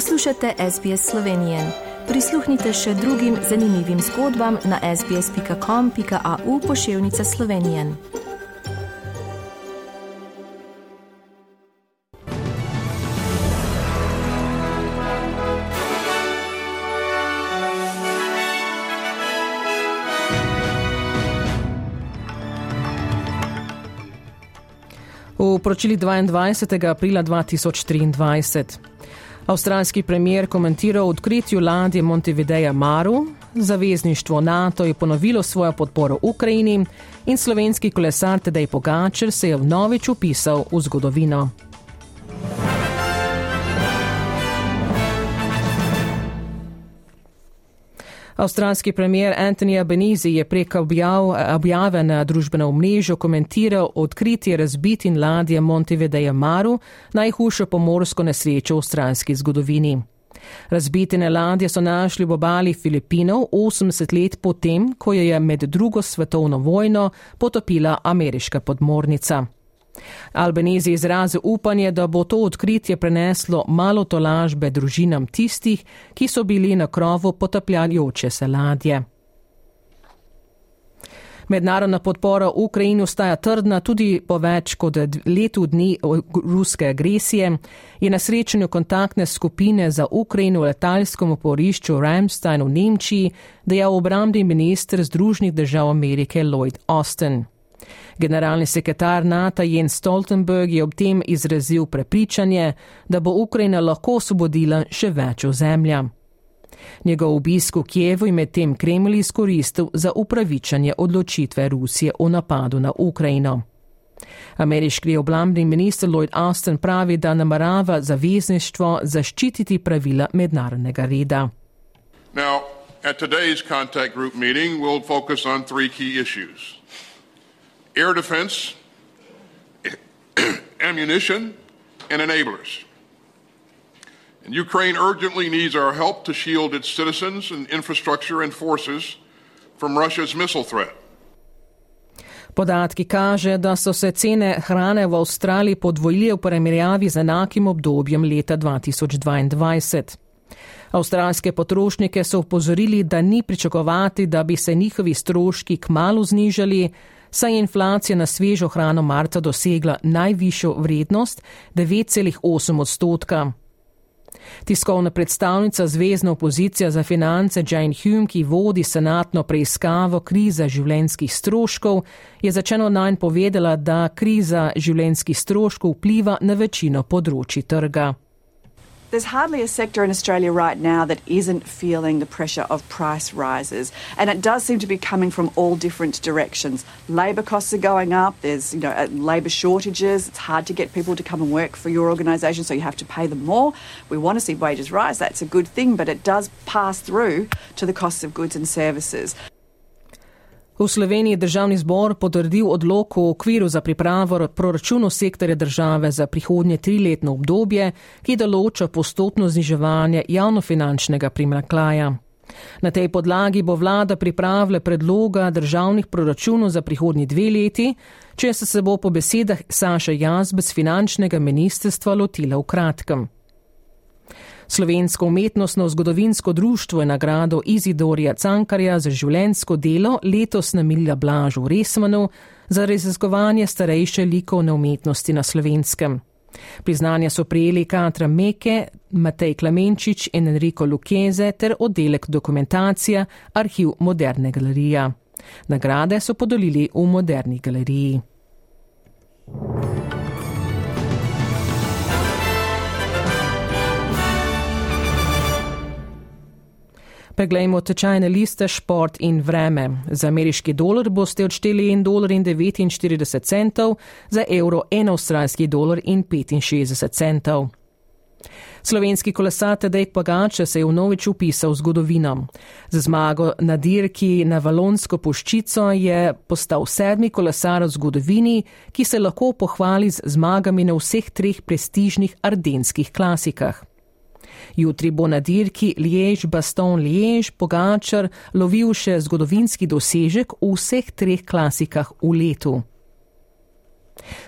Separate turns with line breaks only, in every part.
Poslušate SBS Slovenije. Prisluhnite še drugim zanimivim zgodbam na sbsp.com.au pošiljka Slovenije.
V poročili 22. aprila 2023. Avstralski premier komentiral odkritju ladje Montevideja Maru, zavezništvo NATO je ponovilo svojo podporo Ukrajini in slovenski kolesar Tedej Pogačer se je vnovič upisal v zgodovino. Avstralski premier Anthony Albanese je prek objav, objave na družbenem omrežju komentiral odkritje razbitin ladje Montevideja Maru, najhujšo pomorsko nesrečo v avstralski zgodovini. Razbitene ladje so našli v obali Filipinov 80 let potem, ko jo je med drugo svetovno vojno potopila ameriška podmornica. Albanezi izrazil upanje, da bo to odkritje preneslo malo tolažbe družinam tistih, ki so bili na krovu potapljajoče se ladje. Mednarodna podpora Ukrajini ostaja trdna tudi po več kot letu dni ruske agresije. Je na srečanju kontaktne skupine za Ukrajino v letalskem oporišču Ramstein v Nemčiji dejal obrambni minister Združenih držav Amerike Lloyd Austin. Generalni sekretar NATO Jens Stoltenberg je ob tem izrazil prepričanje, da bo Ukrajina lahko osvobodila še več ozemlja. Njegov obisk v Kijevu je medtem Kremlj izkoristil za upravičanje odločitve Rusije o napadu na Ukrajino. Ameriški oblambni minister Lloyd Austin pravi, da namerava zavezništvo zaščititi pravila mednarodnega reda.
Now, at today's contact group meeting, we'll focus on three key issues air defense, ammunition, and enablers. And Ukraine urgently needs our help to shield its citizens and infrastructure and forces from Russia's missile threat.
Podatki kaže, da so se cene hrane v Avstraliji podvojile v primerjavi z enakim obdobjem leta 2022. Avstralske potrošnike so upozorili, da ni pričakovati, da bi se njihovi stroški kmalo znižali, saj je inflacija na svežo hrano marca dosegla najvišjo vrednost 9,8 odstotka. Tiskovna predstavnica Zvezdna opozicija za finance Jane Hume, ki vodi senatno preiskavo kriza življenskih stroškov, je začeno najn povedala, da kriza življenskih stroškov vpliva na večino področji trga.
There's hardly a sector in Australia right now that isn't feeling the pressure of price rises, and it does seem to be coming from all different directions. Labour costs are going up. There's you know uh, labour shortages. It's hard to get people to come and work for your organisation, so you have to pay them more. We want to see wages rise. That's a good thing, but it does pass through to the costs of goods and services.
V Sloveniji je državni zbor potrdil odlok v okviru za pripravo proračunu sektorja države za prihodnje triletno obdobje, ki določa postopno zniževanje javnofinančnega primaklaja. Na tej podlagi bo vlada pripravila predloga državnih proračunov za prihodnji dve leti, če se se bo po besedah Saša Jazbec finančnega ministrstva lotila v kratkem. Slovensko umetnostno zgodovinsko društvo je nagrado Izidorja Cankarja za življensko delo letos namenila Blažu Resmanu za raziskovanje starejše likovne umetnosti na slovenskem. Priznanja so prijeli Katra Meke, Matej Klamenčič in Enrico Lukeze ter oddelek dokumentacija Arhiv Moderne galerija. Nagrade so podelili v Moderni galeriji. Preglejmo tečajne liste šport in vreme. Za ameriški dolar boste odšteli 1,49 dolar, za evro 1 avstralski dolar in 65 centov. Slovenski kolesar Tedej Pagače se je vnovič upisal v zgodovino. Z zmago na dirki na Valonsko puščico je postal sedmi kolesar v zgodovini, ki se lahko pohvali z zmagami na vseh treh prestižnih ardenskih klasikah. Jutri bo na dirki Liež, Baston, Liež, Pogačar lovil še zgodovinski dosežek v vseh treh klasikah v letu.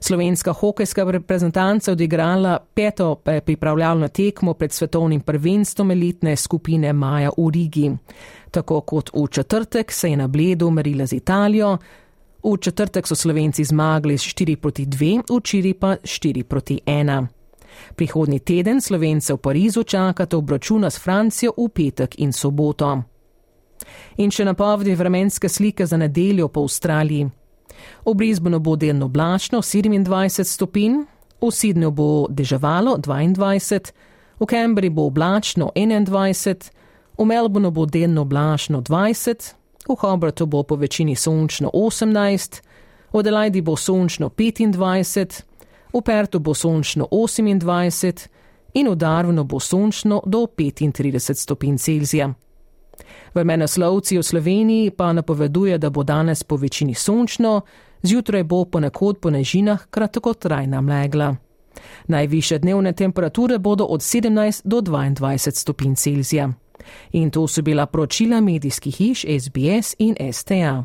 Slovenska hokejska reprezentanca odigrala peto pripravljalno tekmo pred svetovnim prvenstvom elitne skupine Maja v Rigi. Tako kot v četrtek se je na bledu merila z Italijo, v četrtek so Slovenci zmagali s 4 proti 2, včeraj pa 4 proti 1. Prihodni teden Slovence v Parizu čakate obračuna s Francijo v petek in soboto. In še napovedi vremenske slike za nedeljo po Avstraliji. V Brisbaneu bo delno oblačno 27 stopinj, v Sydneyju bo deževalo 22, v Cambridgeu bo oblačno 21, v Melbourneu bo delno oblačno 20, v Hobartu bo po večini sončno 18, v Adelaidi bo sončno 25, v Pertu bo sončno 28 in v Darwinu bo sončno do 35 stopinj Celzija. Vremenoslovci v Sloveniji pa napoveduje, da bo danes po večini sončno, zjutraj bo ponekod po nežinah kratko trajna mlegla. Najviše dnevne temperature bodo od 17 do 22 stopinj Celzija. In to so bila poročila medijskih hiš SBS in STA.